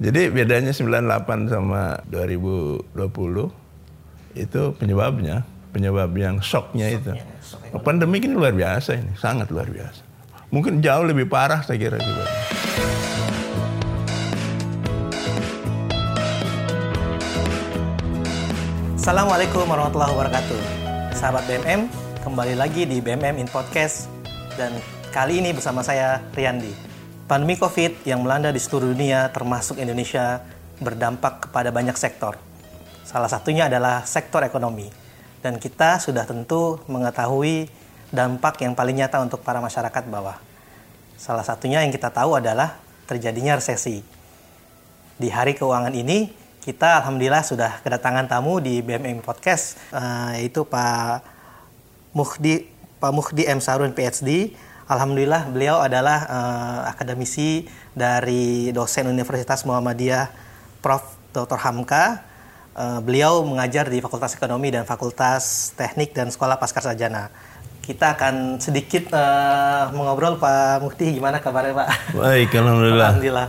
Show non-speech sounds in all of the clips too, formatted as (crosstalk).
Jadi bedanya 98 sama 2020 itu penyebabnya, penyebab yang shocknya itu. Pandemi ini luar biasa ini, sangat luar biasa. Mungkin jauh lebih parah saya kira juga. Assalamualaikum warahmatullahi wabarakatuh. Sahabat BMM, kembali lagi di BMM in Podcast dan kali ini bersama saya Riyandi. Pandemi Covid yang melanda di seluruh dunia termasuk Indonesia berdampak kepada banyak sektor. Salah satunya adalah sektor ekonomi. Dan kita sudah tentu mengetahui dampak yang paling nyata untuk para masyarakat bawah. Salah satunya yang kita tahu adalah terjadinya resesi. Di hari keuangan ini, kita alhamdulillah sudah kedatangan tamu di BMM Podcast, uh, yaitu Pak Muhdi Pak Muhdi M Sarun PhD. Alhamdulillah beliau adalah uh, akademisi dari dosen Universitas Muhammadiyah Prof. Dr. Hamka. Uh, beliau mengajar di Fakultas Ekonomi dan Fakultas Teknik dan Sekolah Paskar Sarjana. Kita akan sedikit uh, mengobrol Pak Muhdi, gimana kabarnya Pak? Baik, alhamdulillah. alhamdulillah.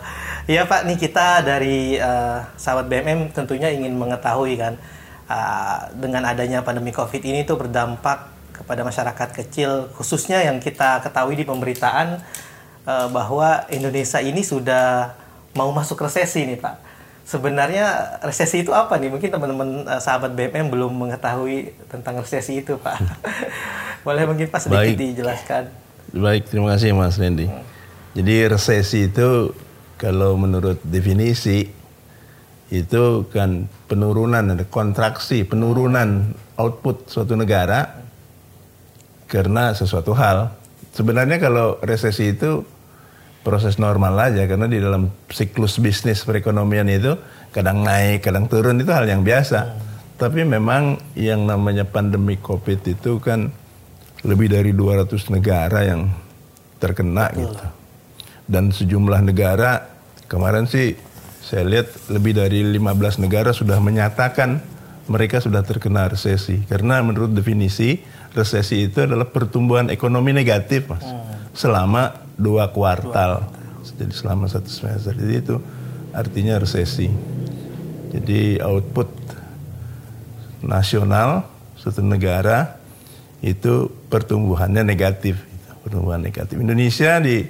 Iya Pak, nih kita dari uh, sahabat BMM tentunya ingin mengetahui kan uh, dengan adanya pandemi COVID ini tuh berdampak kepada masyarakat kecil khususnya yang kita ketahui di pemberitaan uh, bahwa Indonesia ini sudah mau masuk resesi nih Pak. Sebenarnya resesi itu apa nih? Mungkin teman-teman uh, sahabat BMM belum mengetahui tentang resesi itu Pak. (laughs) Boleh mungkin Pak sedikit Baik. dijelaskan. Baik, terima kasih Mas Randy. Jadi resesi itu kalau menurut definisi itu kan penurunan ada kontraksi penurunan output suatu negara karena sesuatu hal. Sebenarnya kalau resesi itu proses normal aja karena di dalam siklus bisnis perekonomian itu kadang naik kadang turun itu hal yang biasa. Tapi memang yang namanya pandemi covid itu kan lebih dari 200 negara yang terkena gitu. Dan sejumlah negara kemarin sih saya lihat lebih dari 15 negara sudah menyatakan mereka sudah terkena resesi. Karena menurut definisi resesi itu adalah pertumbuhan ekonomi negatif mas. Selama dua kuartal. Jadi selama satu semester. Jadi itu artinya resesi. Jadi output nasional suatu negara itu pertumbuhannya negatif. Pertumbuhan negatif. Indonesia di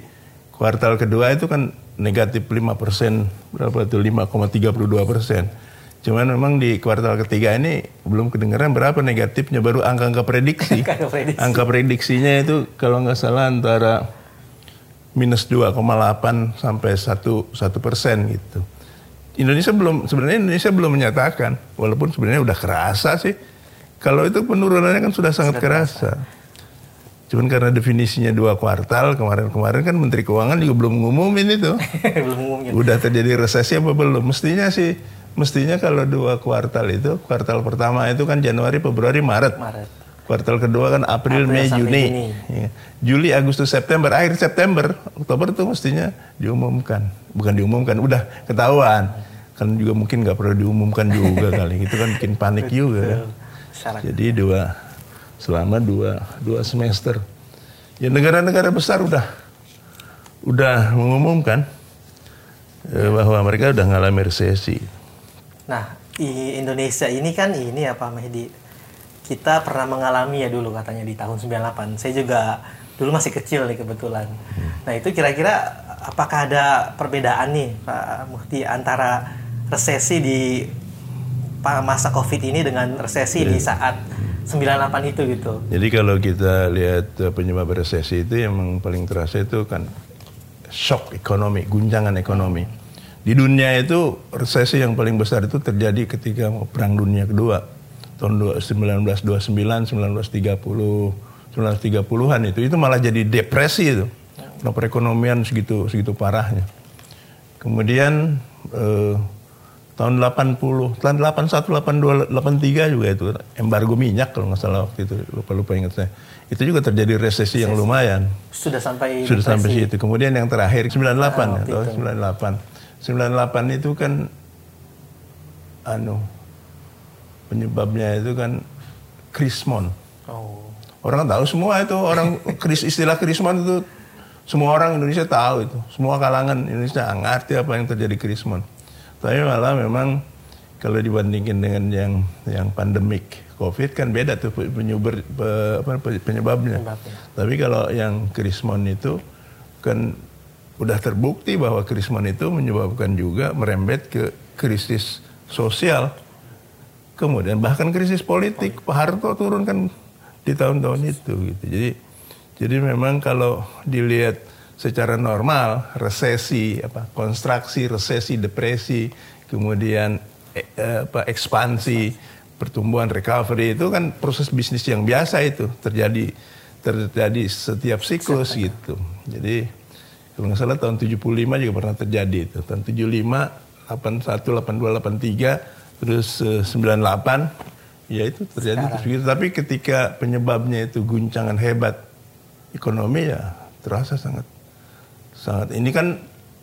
kuartal kedua itu kan negatif 5 persen, berapa itu? 5,32 persen. Cuman memang di kuartal ketiga ini belum kedengaran berapa negatifnya, baru angka-angka prediksi. Angka prediksi. Angka prediksinya itu kalau nggak salah antara minus 2,8 sampai 1 satu persen gitu. Indonesia belum sebenarnya Indonesia belum menyatakan, walaupun sebenarnya udah kerasa sih. Kalau itu penurunannya kan sudah sangat Sudah kerasa. Cuman karena definisinya dua kuartal kemarin-kemarin kan Menteri Keuangan juga belum ngumumin itu. (laughs) belum umumnya. Udah terjadi resesi apa belum? Mestinya sih, mestinya kalau dua kuartal itu, kuartal pertama itu kan Januari, Februari, Maret. Maret. Kuartal kedua kan April, April Mei, Juni. Juni. Ya. Juli, Agustus, September, akhir September, Oktober itu mestinya diumumkan. Bukan diumumkan, udah ketahuan. Kan juga mungkin nggak perlu diumumkan juga (laughs) kali. Itu kan bikin panik juga. Syarat. Jadi dua selama dua dua semester. Ya negara-negara besar udah udah mengumumkan eh, bahwa mereka udah ngalami resesi. Nah, di Indonesia ini kan ini ya Pak Mehdi. Kita pernah mengalami ya dulu katanya di tahun 98. Saya juga dulu masih kecil nih kebetulan. Nah, itu kira-kira apakah ada perbedaan nih Pak Muhti antara resesi di masa Covid ini dengan resesi di saat 98 itu gitu. Jadi kalau kita lihat eh, penyebab resesi itu yang paling terasa itu kan shock ekonomi, guncangan ekonomi. Di dunia itu resesi yang paling besar itu terjadi ketika perang dunia kedua tahun 1929, 1930, 1930-an itu itu malah jadi depresi itu. Nah, perekonomian segitu segitu parahnya. Kemudian eh, tahun 80, tahun 81, 82, 83 juga itu embargo minyak kalau nggak salah waktu itu lupa-lupa ingat saya. Itu juga terjadi resesi yang lumayan. Sudah sampai Sudah sampai depresi. situ. Kemudian yang terakhir 98 ya, waktu atau itu. 98. 98 itu kan anu penyebabnya itu kan krismon. Oh. Orang tahu semua itu orang (laughs) kris istilah krismon itu semua orang Indonesia tahu itu. Semua kalangan Indonesia ngerti apa yang terjadi krismon. Tapi malah memang kalau dibandingin dengan yang yang pandemik COVID kan beda tuh penyuber pe- apa, penyebabnya. Penyebabnya. Tapi kalau yang krismon itu kan udah terbukti bahwa krismon itu menyebabkan juga merembet ke krisis sosial. Kemudian bahkan krisis politik, Pak Harto turun kan di tahun-tahun itu gitu. Jadi jadi memang kalau dilihat secara normal resesi apa konstruksi resesi depresi kemudian eh, eh, apa ekspansi pertumbuhan recovery itu kan proses bisnis yang biasa itu terjadi terjadi setiap siklus gitu. Jadi kalau nggak salah tahun 75 juga pernah terjadi itu. Tahun 75, 81, 82, 83, terus eh, 98 ya itu terjadi terus begitu. Tapi ketika penyebabnya itu guncangan hebat ekonomi ya terasa sangat sangat ini kan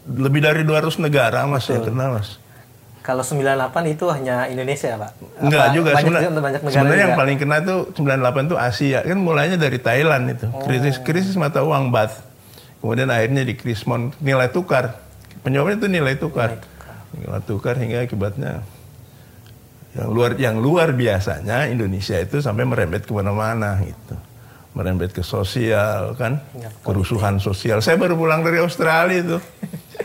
lebih dari 200 negara Mas yang kena Mas. Kalau 98 itu hanya Indonesia, Pak? Enggak Apa juga banyak, sebenarnya. banyak negara Sebenarnya yang paling kena tuh 98 tuh Asia. Kan mulainya dari Thailand itu. Krisis krisis mata uang baht. Kemudian akhirnya di krismon nilai tukar. Penyebabnya itu nilai tukar. Nilai tukar. Hingga akibatnya yang luar yang luar biasanya Indonesia itu sampai merembet ke mana-mana gitu. Merembet ke sosial kan? Ya, kerusuhan sosial. Saya baru pulang dari Australia itu.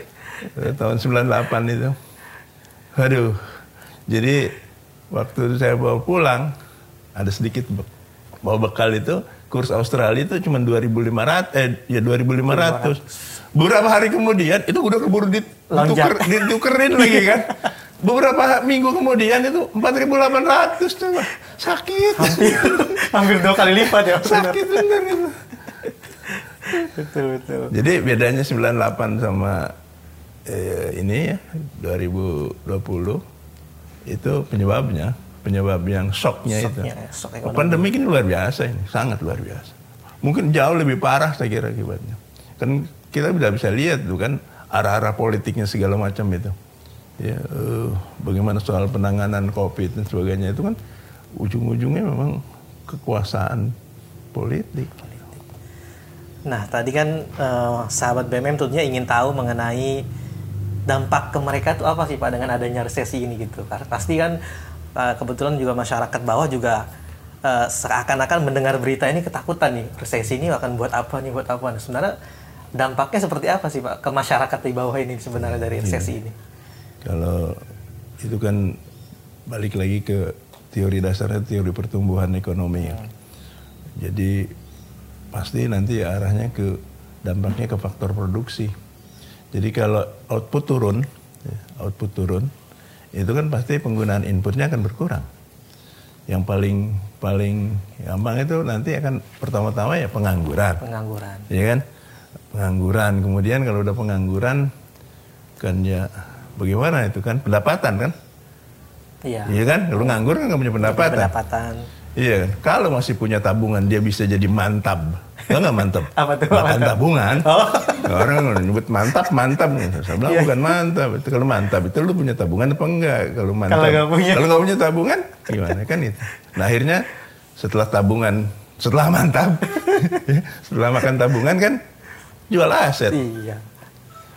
(laughs) Tahun 98 itu. Aduh. Jadi waktu saya bawa pulang ada sedikit bawa bekal itu kurs Australia itu cuma 2.500 eh ya 2.500 beberapa hari kemudian itu udah keburu dituker, ditukerin (laughs) lagi kan? Beberapa minggu kemudian itu 4.800 coba. Sakit. Hampir dua kali lipat ya. sakit bener itu. Betul, betul. jadi bedanya 98 sama eh, ini ya 2020 itu penyebabnya penyebab yang shocknya, Shocknya, itu. ya, shock ekonomi. pandemi ini luar biasa ini sangat luar biasa. Mungkin jauh lebih parah saya kira akibatnya. Kan kita tidak bisa lihat tuh kan arah-arah politiknya segala macam itu. Ya eh, bagaimana soal penanganan covid dan sebagainya itu kan ujung-ujungnya memang kekuasaan politik. Nah, tadi kan eh, sahabat BMM tentunya ingin tahu mengenai dampak ke mereka itu apa sih Pak dengan adanya resesi ini gitu. Karena pasti kan eh, kebetulan juga masyarakat bawah juga eh, seakan-akan mendengar berita ini ketakutan nih. Resesi ini akan buat apa nih, buat apa. Nah, sebenarnya dampaknya seperti apa sih Pak ke masyarakat di bawah ini sebenarnya dari resesi ini? Kalau itu kan balik lagi ke teori dasarnya teori pertumbuhan ekonomi. ya. Jadi pasti nanti arahnya ke dampaknya ke faktor produksi. Jadi kalau output turun, ya, output turun, itu kan pasti penggunaan inputnya akan berkurang. Yang paling paling gampang itu nanti akan pertama-tama ya pengangguran Pengangguran. ya kan pengangguran kemudian kalau udah pengangguran kan ya bagaimana itu kan pendapatan kan Iya. iya kan kalau nganggur kan nggak punya pendapatan Pendapatan. Iya kalau masih punya tabungan dia bisa jadi mantap Tau nggak mantap (laughs) Apa tuh, makan mantap? tabungan Oh. (laughs) orang nyebut mantap mantap saya bilang Iya. bukan mantap itu kalau mantap itu lu punya tabungan apa enggak kalau mantap Kalau nggak punya. kalau nggak punya tabungan gimana kan itu nah akhirnya setelah tabungan setelah mantap (laughs) setelah makan tabungan kan jual aset Iya.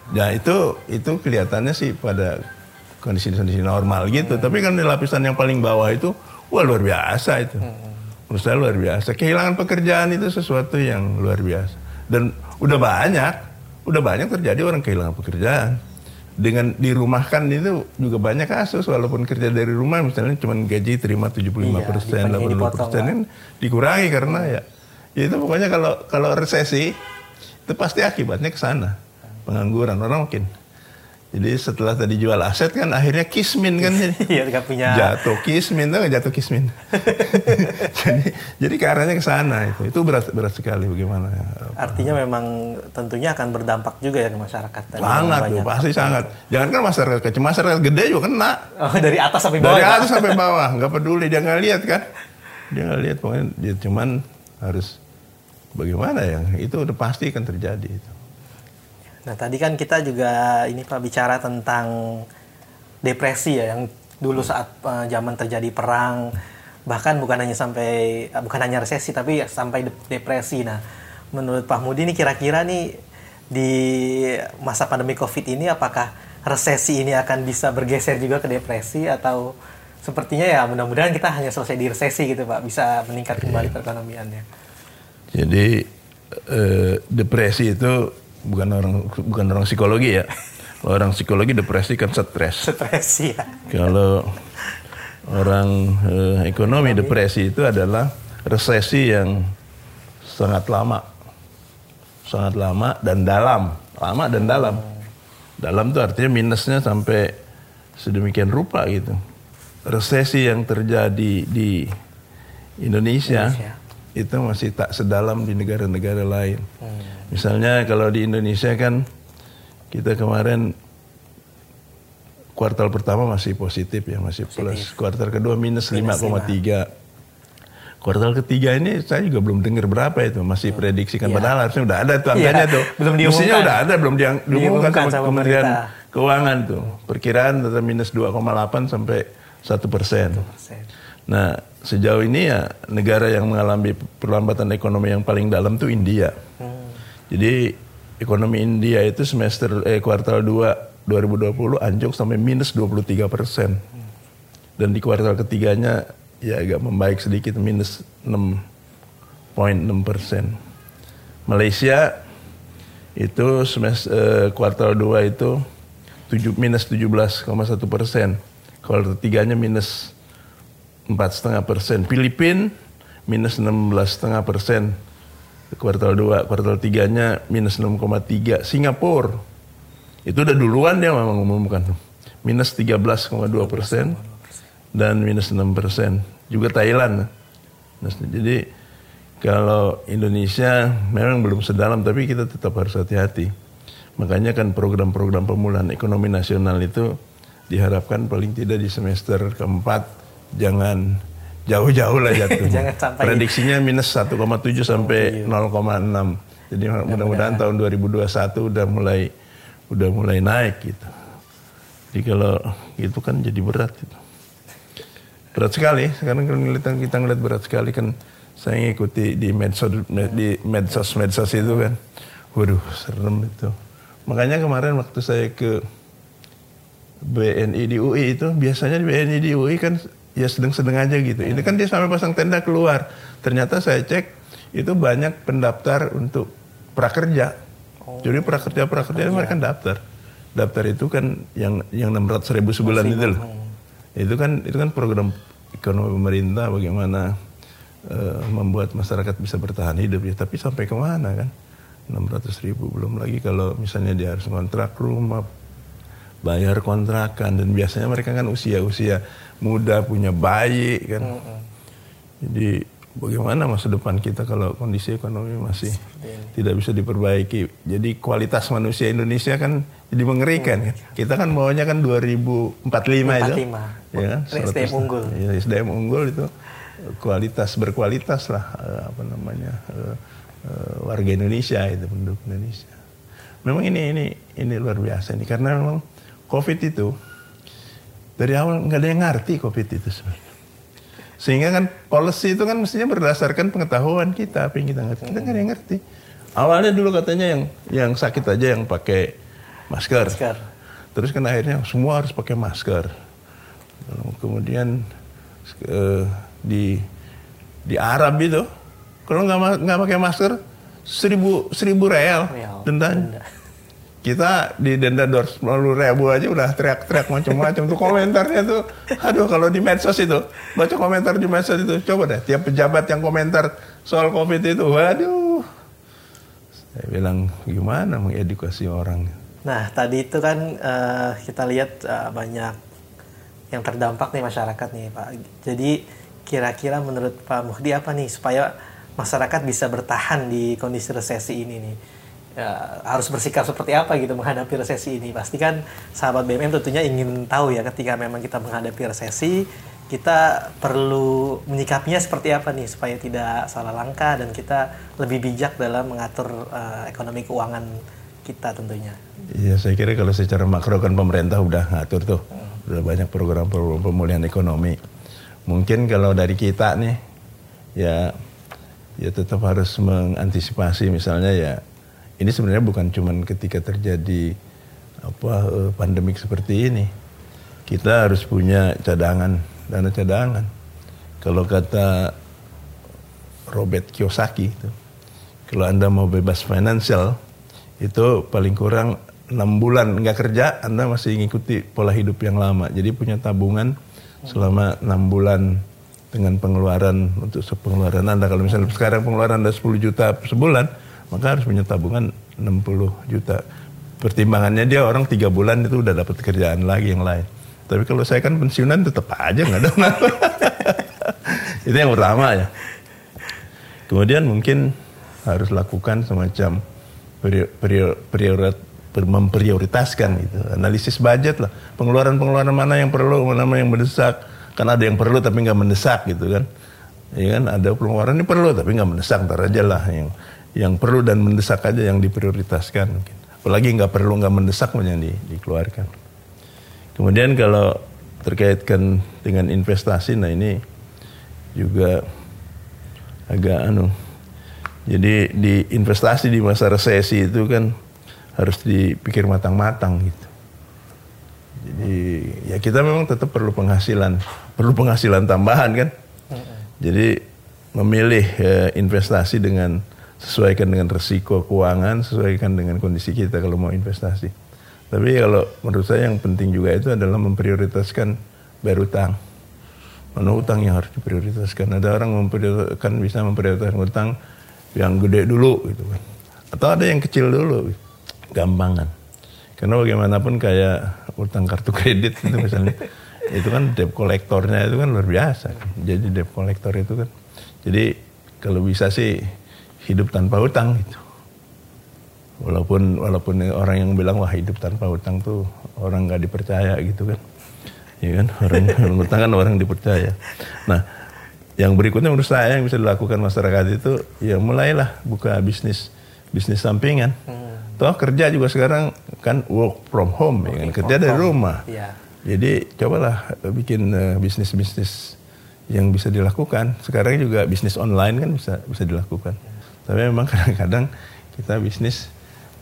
Nah itu itu kelihatannya sih pada kondisi-kondisi normal gitu. Tapi kan di lapisan yang paling bawah itu, wah luar biasa itu. Menurut saya luar biasa. Kehilangan pekerjaan itu sesuatu yang luar biasa. Dan udah banyak, udah banyak terjadi orang kehilangan pekerjaan. Dengan dirumahkan itu juga banyak kasus, walaupun kerja dari rumah misalnya cuma gaji terima 75 persen, Iya, 80 dipotong, persen kan dikurangi karena ya, ya itu pokoknya kalau kalau resesi itu pasti akibatnya ke sana pengangguran orang makin jadi setelah tadi jual aset kan akhirnya kismin kan jadi (laughs) Iya, nggak punya. jatuh kismin tuh jatuh kismin (laughs) jadi jadi ke arahnya ke sana itu itu berat berat sekali bagaimana ya. Artinya memang tentunya akan berdampak juga ya ke masyarakat. Tadi sangat tuh pasti sangat jangan kan masyarakat kecil masyarakat gede juga kena Oh, dari atas sampai bawah. dari Pak? atas sampai bawah (laughs) nggak peduli dia nggak lihat kan dia nggak lihat pokoknya dia cuman harus bagaimana ya itu udah pasti akan terjadi itu Nah, tadi kan kita juga ini Pak bicara tentang depresi ya yang dulu saat eh, zaman terjadi perang bahkan bukan hanya sampai eh, bukan hanya resesi tapi sampai de- depresi. Nah, menurut Pak Mudi ini kira-kira nih di masa pandemi Covid ini apakah resesi ini akan bisa bergeser juga ke depresi atau sepertinya ya mudah-mudahan kita hanya selesai di resesi gitu Pak, bisa meningkat kembali perekonomiannya. Jadi eh, depresi itu bukan orang bukan orang psikologi ya. Kalau orang psikologi depresi kan stres. Stres ya. Kalau orang eh, ekonomi depresi itu adalah resesi yang sangat lama. Sangat lama dan dalam. Lama dan dalam. Dalam itu artinya minusnya sampai sedemikian rupa gitu. Resesi yang terjadi di Indonesia, Indonesia. Itu masih tak sedalam di negara-negara lain. Misalnya kalau di Indonesia kan kita kemarin kuartal pertama masih positif ya, masih plus. Kuartal kedua minus Minus 5,3. Kuartal ketiga ini saya juga belum dengar berapa itu, masih prediksikan. Padahal harusnya udah ada tuh angkanya Iya, tuh. (laughs) belum Mestinya diumumkan. udah ada, belum diang- diumumkan Diumumkan sama, sama Kementerian pemerintah. Keuangan tuh. Perkiraan tetap minus 2,8 sampai 1 persen. Nah, sejauh ini ya negara yang mengalami perlambatan ekonomi yang paling dalam tuh India. Jadi ekonomi India itu semester eh kuartal 2 2020 anjlok sampai minus 23 persen. Dan di kuartal ketiganya ya agak membaik sedikit minus 6,6 persen. Malaysia itu semester eh, kuartal 2 itu tujuh, minus 17,1 persen. Kuartal ketiganya minus empat setengah persen. Filipin minus 16,5 persen. Kuartal 2, kuartal 3-nya minus 6,3. Singapura itu udah duluan dia memang mengumumkan minus 13,2 persen dan minus 6 persen. Juga Thailand. Jadi kalau Indonesia memang belum sedalam tapi kita tetap harus hati-hati. Makanya kan program-program pemulihan ekonomi nasional itu diharapkan paling tidak di semester keempat jangan jauh-jauh lah jatuh. (laughs) Jangan sampai- Prediksinya minus 1,7 sampai 0,6. Jadi mudah-mudahan tahun 2021 udah mulai udah mulai naik gitu. Jadi kalau itu kan jadi berat gitu. Berat sekali. Sekarang kan kita, kita ngeliat berat sekali kan. Saya ngikuti di medsos di medsos medsos itu kan. Waduh, serem itu. Makanya kemarin waktu saya ke BNI di UI itu biasanya di BNI di UI kan ya sedang-sedang aja gitu. Ini kan dia sampai pasang tenda keluar. Ternyata saya cek itu banyak pendaftar untuk prakerja. Jadi prakerja-prakerja itu mereka daftar. Daftar itu kan yang yang 600 ribu sebulan itu loh. Itu kan itu kan program ekonomi pemerintah bagaimana eh, membuat masyarakat bisa bertahan hidup ya. Tapi sampai ke mana kan? 600 ribu belum lagi kalau misalnya dia harus kontrak rumah, bayar kontrakan dan biasanya mereka kan usia-usia muda punya bayi kan. Jadi bagaimana masa depan kita kalau kondisi ekonomi masih tidak bisa diperbaiki. Jadi kualitas manusia Indonesia kan jadi mengerikan kan. Kita kan maunya kan 2045 itu. 45. Ya kan? SDM unggul. Ya, SDM unggul itu kualitas berkualitas lah eh, apa namanya eh, eh, warga Indonesia itu penduduk Indonesia. Memang ini ini ini luar biasa ini karena memang COVID itu dari awal nggak ada yang ngerti COVID itu sebenarnya. Sehingga kan policy itu kan mestinya berdasarkan pengetahuan kita apa yang kita ngerti. Kita nggak ada yang ngerti. Awalnya dulu katanya yang yang sakit aja yang pakai masker. Masker. Terus kan akhirnya semua harus pakai masker. Kemudian eh, di di Arab itu kalau nggak nggak pakai masker seribu seribu real Real, dendanya. Kita di denda 250 ribu aja udah teriak-teriak macam-macam tuh komentarnya tuh. Aduh kalau di medsos itu baca komentar di medsos itu coba deh tiap pejabat yang komentar soal covid itu, waduh. Saya bilang gimana mengedukasi orang. Nah, tadi itu kan eh, kita lihat eh, banyak yang terdampak nih masyarakat nih, Pak. Jadi kira-kira menurut Pak Muhdi apa nih supaya masyarakat bisa bertahan di kondisi resesi ini nih? Ya, harus bersikap seperti apa gitu menghadapi resesi ini? Pasti kan sahabat BMM tentunya ingin tahu ya ketika memang kita menghadapi resesi, kita perlu menyikapinya seperti apa nih supaya tidak salah langkah dan kita lebih bijak dalam mengatur eh, ekonomi keuangan kita tentunya. Iya, saya kira kalau secara makro kan pemerintah udah ngatur tuh, udah banyak program-program pemulihan ekonomi. Mungkin kalau dari kita nih, ya, ya tetap harus mengantisipasi misalnya ya, ini sebenarnya bukan cuman ketika terjadi apa eh, pandemik seperti ini. Kita harus punya cadangan dana cadangan. Kalau kata Robert Kiyosaki itu kalau anda mau bebas finansial itu paling kurang enam bulan nggak kerja anda masih mengikuti pola hidup yang lama. Jadi punya tabungan selama enam bulan dengan pengeluaran untuk pengeluaran anda. Kalau misalnya sekarang pengeluaran anda 10 juta sebulan maka harus punya tabungan 60 juta pertimbangannya dia orang tiga bulan itu udah dapat kerjaan lagi yang lain tapi kalau saya kan pensiunan tetap aja nggak ada (laughs) itu yang pertama ya kemudian mungkin harus lakukan semacam prior, prior, prior, memprioritaskan gitu. Analisis budget lah. Pengeluaran-pengeluaran mana yang perlu, mana yang mendesak. Kan ada yang perlu tapi nggak mendesak gitu kan. Ya kan ada pengeluaran ini perlu tapi nggak mendesak. Ntar aja lah yang yang perlu dan mendesak aja yang diprioritaskan mungkin. Apalagi nggak perlu nggak mendesak yang di, dikeluarkan. Kemudian kalau terkaitkan dengan investasi, nah ini juga agak anu. Jadi di investasi di masa resesi itu kan harus dipikir matang-matang gitu. Jadi ya kita memang tetap perlu penghasilan, perlu penghasilan tambahan kan. Jadi memilih ya, investasi dengan sesuaikan dengan resiko keuangan, sesuaikan dengan kondisi kita kalau mau investasi. Tapi kalau menurut saya yang penting juga itu adalah memprioritaskan bayar utang. Mana utang yang harus diprioritaskan? Ada orang memprioritaskan bisa memprioritaskan utang yang gede dulu gitu kan. Atau ada yang kecil dulu. Gitu gampangan. Karena bagaimanapun kayak utang kartu kredit itu misalnya, (laughs) itu kan debt kolektornya itu kan luar biasa. Jadi debt kolektor itu kan, jadi kalau bisa sih hidup tanpa utang gitu. Walaupun walaupun orang yang bilang wah hidup tanpa utang tuh orang nggak dipercaya gitu kan, ya kan orang (laughs) yang utang kan orang dipercaya. Nah yang berikutnya menurut saya yang bisa dilakukan masyarakat itu ya mulailah buka bisnis bisnis sampingan. Hmm Toh kerja juga sekarang kan work from home, ya kan? kerja dari rumah. Ya. Jadi cobalah bikin uh, bisnis-bisnis yang bisa dilakukan. Sekarang juga bisnis online kan bisa bisa dilakukan. Tapi memang kadang-kadang kita bisnis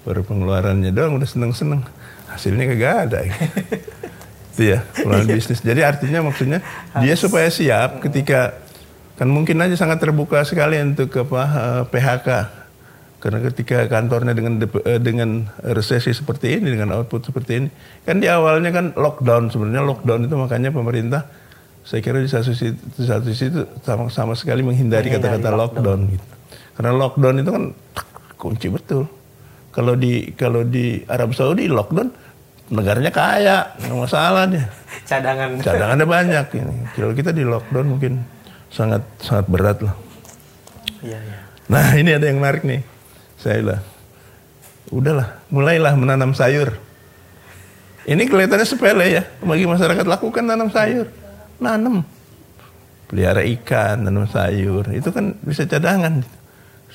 baru pengeluarannya doang udah seneng-seneng, hasilnya kagak ada. Itu ya, pengeluaran bisnis. Jadi artinya maksudnya dia supaya siap ketika kan mungkin aja sangat terbuka sekali untuk apa uh, eh, PHK karena ketika kantornya dengan eh, dengan resesi seperti ini, dengan output seperti ini, kan di awalnya kan lockdown sebenarnya lockdown itu makanya pemerintah saya kira di satu sisi, di satu sisi itu sama, sama sekali menghindari kata-kata lockdown. lockdown gitu. Karena lockdown itu kan kunci betul. Kalau di kalau di Arab Saudi lockdown negaranya kaya, nggak masalah dia. (laughs) Cadangan. Cadangannya banyak ini. Kalau kita di lockdown mungkin sangat sangat berat lah. Iya, iya. Nah ini ada yang menarik nih saya lah, udahlah, mulailah menanam sayur. Ini kelihatannya sepele ya, bagi masyarakat lakukan tanam sayur, nanam, pelihara ikan, nanam sayur, itu kan bisa cadangan.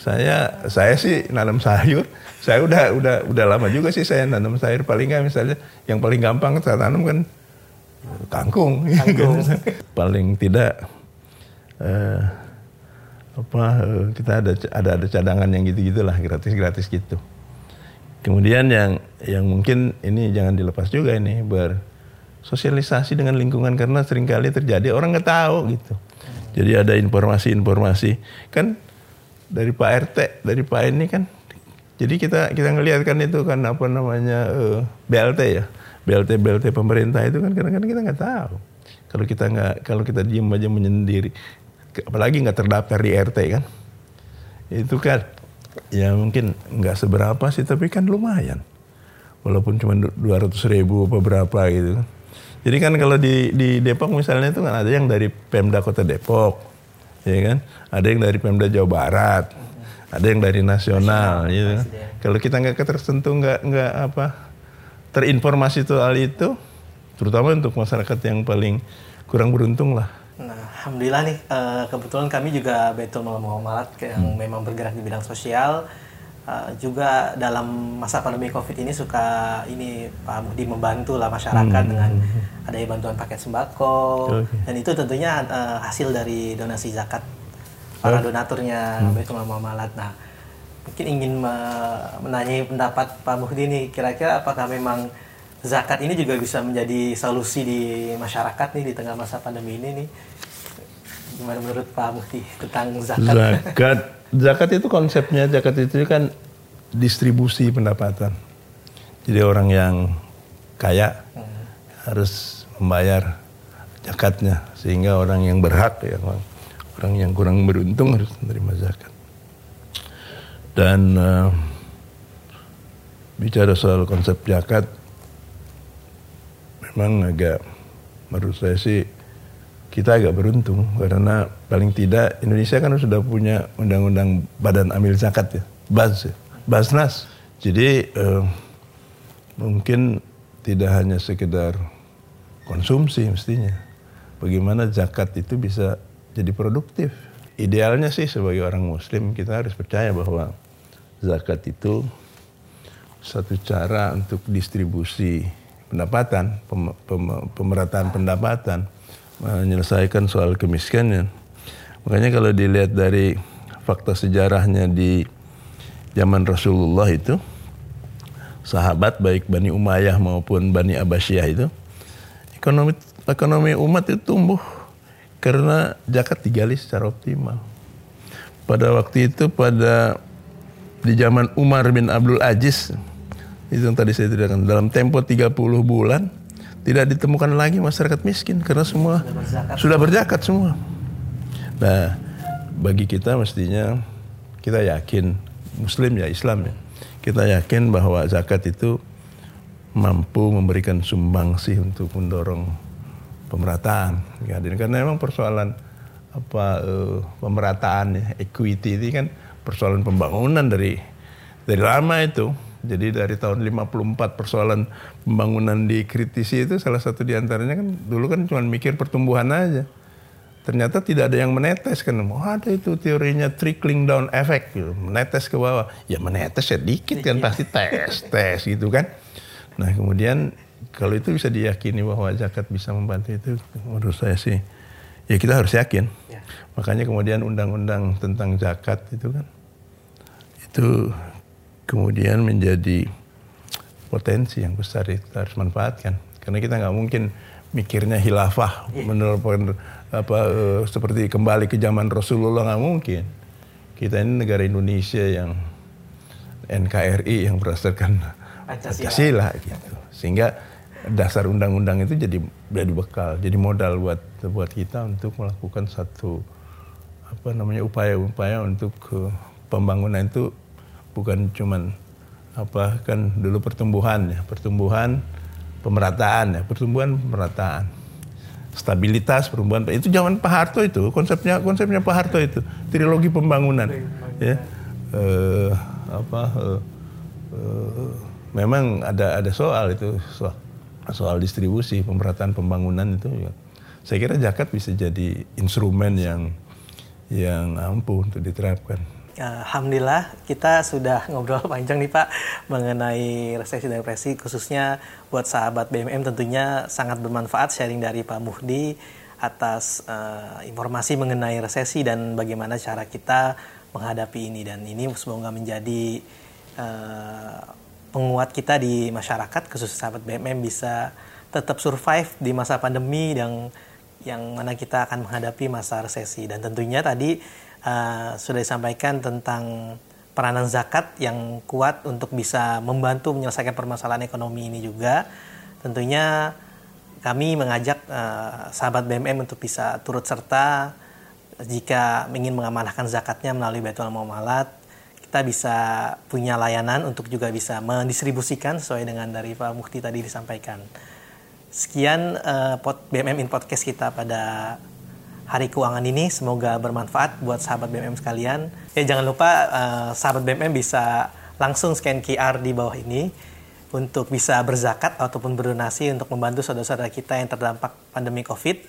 Saya saya sih nanam sayur, saya udah udah udah lama juga sih saya nanam sayur. Paling nggak misalnya yang paling gampang saya tanam kan kangkung, kangkung. (laughs) paling tidak uh, apa eh, kita ada ada ada cadangan yang gitu gitulah gratis gratis gitu. Kemudian yang yang mungkin ini jangan dilepas juga ini bersosialisasi dengan lingkungan. Karena sering kali terjadi orang nggak tahu gitu. Jadi ada informasi-informasi. Kan dari Pak RT dari Pak ini kan. Jadi kita kita ngelihat kan itu kan apa namanya uh, eh, BLT ya. BLT BLT pemerintah itu kan kadang-kadang kita nggak tahu. Kalau kita nggak kalau kita diem aja menyendiri apalagi nggak terdaftar di RT kan. Itu kan ya mungkin nggak seberapa sih tapi kan lumayan. Walaupun cuma dua ratus ribu beberapa gitu kan. Jadi kan kalau di di Depok misalnya itu kan ada yang dari Pemda Kota Depok ya kan ada yang dari Pemda Jawa Barat ada yang dari nasional, nasional gitu kan. kalau kita nggak tersentuh nggak nggak apa terinformasi soal itu terutama untuk masyarakat yang paling kurang beruntung lah Alhamdulillah nih uh, kebetulan kami juga betul Muhammad yang hmm. memang bergerak di bidang sosial uh, juga dalam masa pandemi Covid ini suka ini Pak Muhdi membantu lah masyarakat hmm. dengan adanya bantuan paket sembako okay. dan itu tentunya uh, hasil dari donasi zakat para oh. donaturnya hmm. Betul Muhammad. Nah, mungkin ingin menanyai pendapat Pak Muhdi nih kira-kira apakah memang zakat ini juga bisa menjadi solusi di masyarakat nih di tengah masa pandemi ini nih. Gimana menurut Pak Mufti tentang zakat? Zakat, (laughs) zakat itu konsepnya zakat itu kan distribusi pendapatan. Jadi orang yang kaya harus membayar zakatnya sehingga orang yang berhak ya orang yang kurang beruntung harus menerima zakat. Dan uh, bicara soal konsep zakat memang agak menurut saya sih kita agak beruntung karena paling tidak Indonesia kan sudah punya undang-undang Badan Amil Zakat ya, BAZ, ya, Basnas. Jadi uh, mungkin tidak hanya sekedar konsumsi mestinya. Bagaimana zakat itu bisa jadi produktif. Idealnya sih sebagai orang muslim kita harus percaya bahwa zakat itu satu cara untuk distribusi pendapatan, pem, pem, pemerataan pendapatan, menyelesaikan soal kemiskinan. Makanya kalau dilihat dari fakta sejarahnya di zaman Rasulullah itu, sahabat baik Bani Umayyah maupun Bani Abbasiyah itu, ekonomi ekonomi umat itu tumbuh karena zakat digali secara optimal. Pada waktu itu pada di zaman Umar bin Abdul Aziz itu yang tadi saya ceritakan dalam tempo 30 bulan tidak ditemukan lagi masyarakat miskin karena semua sudah berzakat, semua. Nah, bagi kita mestinya kita yakin muslim ya Islam ya. Kita yakin bahwa zakat itu mampu memberikan sumbangsih untuk mendorong pemerataan. Ya, karena memang persoalan apa uh, pemerataan ya, equity ini kan persoalan pembangunan dari dari lama itu. Jadi dari tahun 54 persoalan pembangunan dikritisi itu salah satu di antaranya kan dulu kan cuma mikir pertumbuhan aja. Ternyata tidak ada yang menetes kan. Oh, ada itu teorinya trickling down effect gitu. Menetes ke bawah. Ya menetes sedikit kan pasti tes, tes gitu kan. Nah kemudian kalau itu bisa diyakini bahwa zakat bisa membantu itu, menurut saya sih ya kita harus yakin. Ya. Makanya kemudian undang-undang tentang zakat itu kan itu kemudian menjadi potensi yang besar itu kita harus manfaatkan. Karena kita nggak mungkin mikirnya hilafah ya. menurut apa uh, seperti kembali ke zaman Rasulullah nggak mungkin. Kita ini negara Indonesia yang NKRI yang berdasarkan Pancasila, Pancasila gitu. Sehingga dasar undang-undang itu jadi jadi bekal, jadi modal buat buat kita untuk melakukan satu apa namanya upaya-upaya untuk uh, pembangunan itu bukan cuman apa kan dulu pertumbuhan ya, pertumbuhan pemerataan ya, pertumbuhan pemerataan. Stabilitas pertumbuhan itu zaman Pak Harto itu konsepnya konsepnya Pak Harto itu trilogi pembangunan ya. Uh, apa uh, uh, memang ada ada soal itu soal, soal distribusi pemerataan pembangunan itu ya. Saya kira zakat bisa jadi instrumen yang yang ampuh untuk diterapkan. Alhamdulillah kita sudah (laughs) ngobrol panjang nih Pak mengenai resesi dan depresi khususnya buat sahabat BMM tentunya sangat bermanfaat sharing dari Pak Muhdi atas uh, informasi mengenai resesi dan bagaimana cara kita menghadapi ini. Dan ini semoga menjadi uh, penguat kita di masyarakat khusus sahabat BMM bisa tetap survive di masa pandemi yang yang mana kita akan menghadapi masa resesi. Dan tentunya tadi uh, sudah disampaikan tentang peranan zakat yang kuat untuk bisa membantu menyelesaikan permasalahan ekonomi ini juga tentunya kami mengajak uh, sahabat BMM untuk bisa turut serta jika ingin mengamanahkan zakatnya melalui Baitul Muamalat kita bisa punya layanan untuk juga bisa mendistribusikan sesuai dengan dari Pak Mukti tadi disampaikan. Sekian uh, BMM in podcast kita pada hari keuangan ini. Semoga bermanfaat buat sahabat BMM sekalian. Ya jangan lupa uh, sahabat BMM bisa langsung scan QR di bawah ini untuk bisa berzakat ataupun berdonasi untuk membantu saudara-saudara kita yang terdampak pandemi COVID,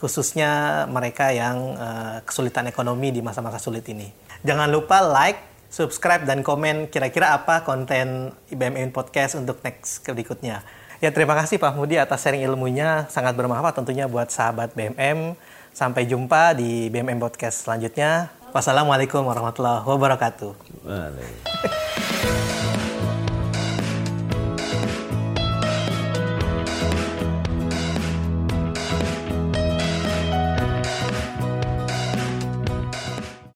khususnya mereka yang uh, kesulitan ekonomi di masa-masa sulit ini. Jangan lupa like, subscribe dan komen kira-kira apa konten IBMN Podcast untuk next berikutnya. Ya terima kasih Pak Mudi atas sharing ilmunya sangat bermanfaat tentunya buat sahabat BMM. Sampai jumpa di BMM Podcast selanjutnya. Wassalamualaikum warahmatullahi wabarakatuh. Waalaikumsalam.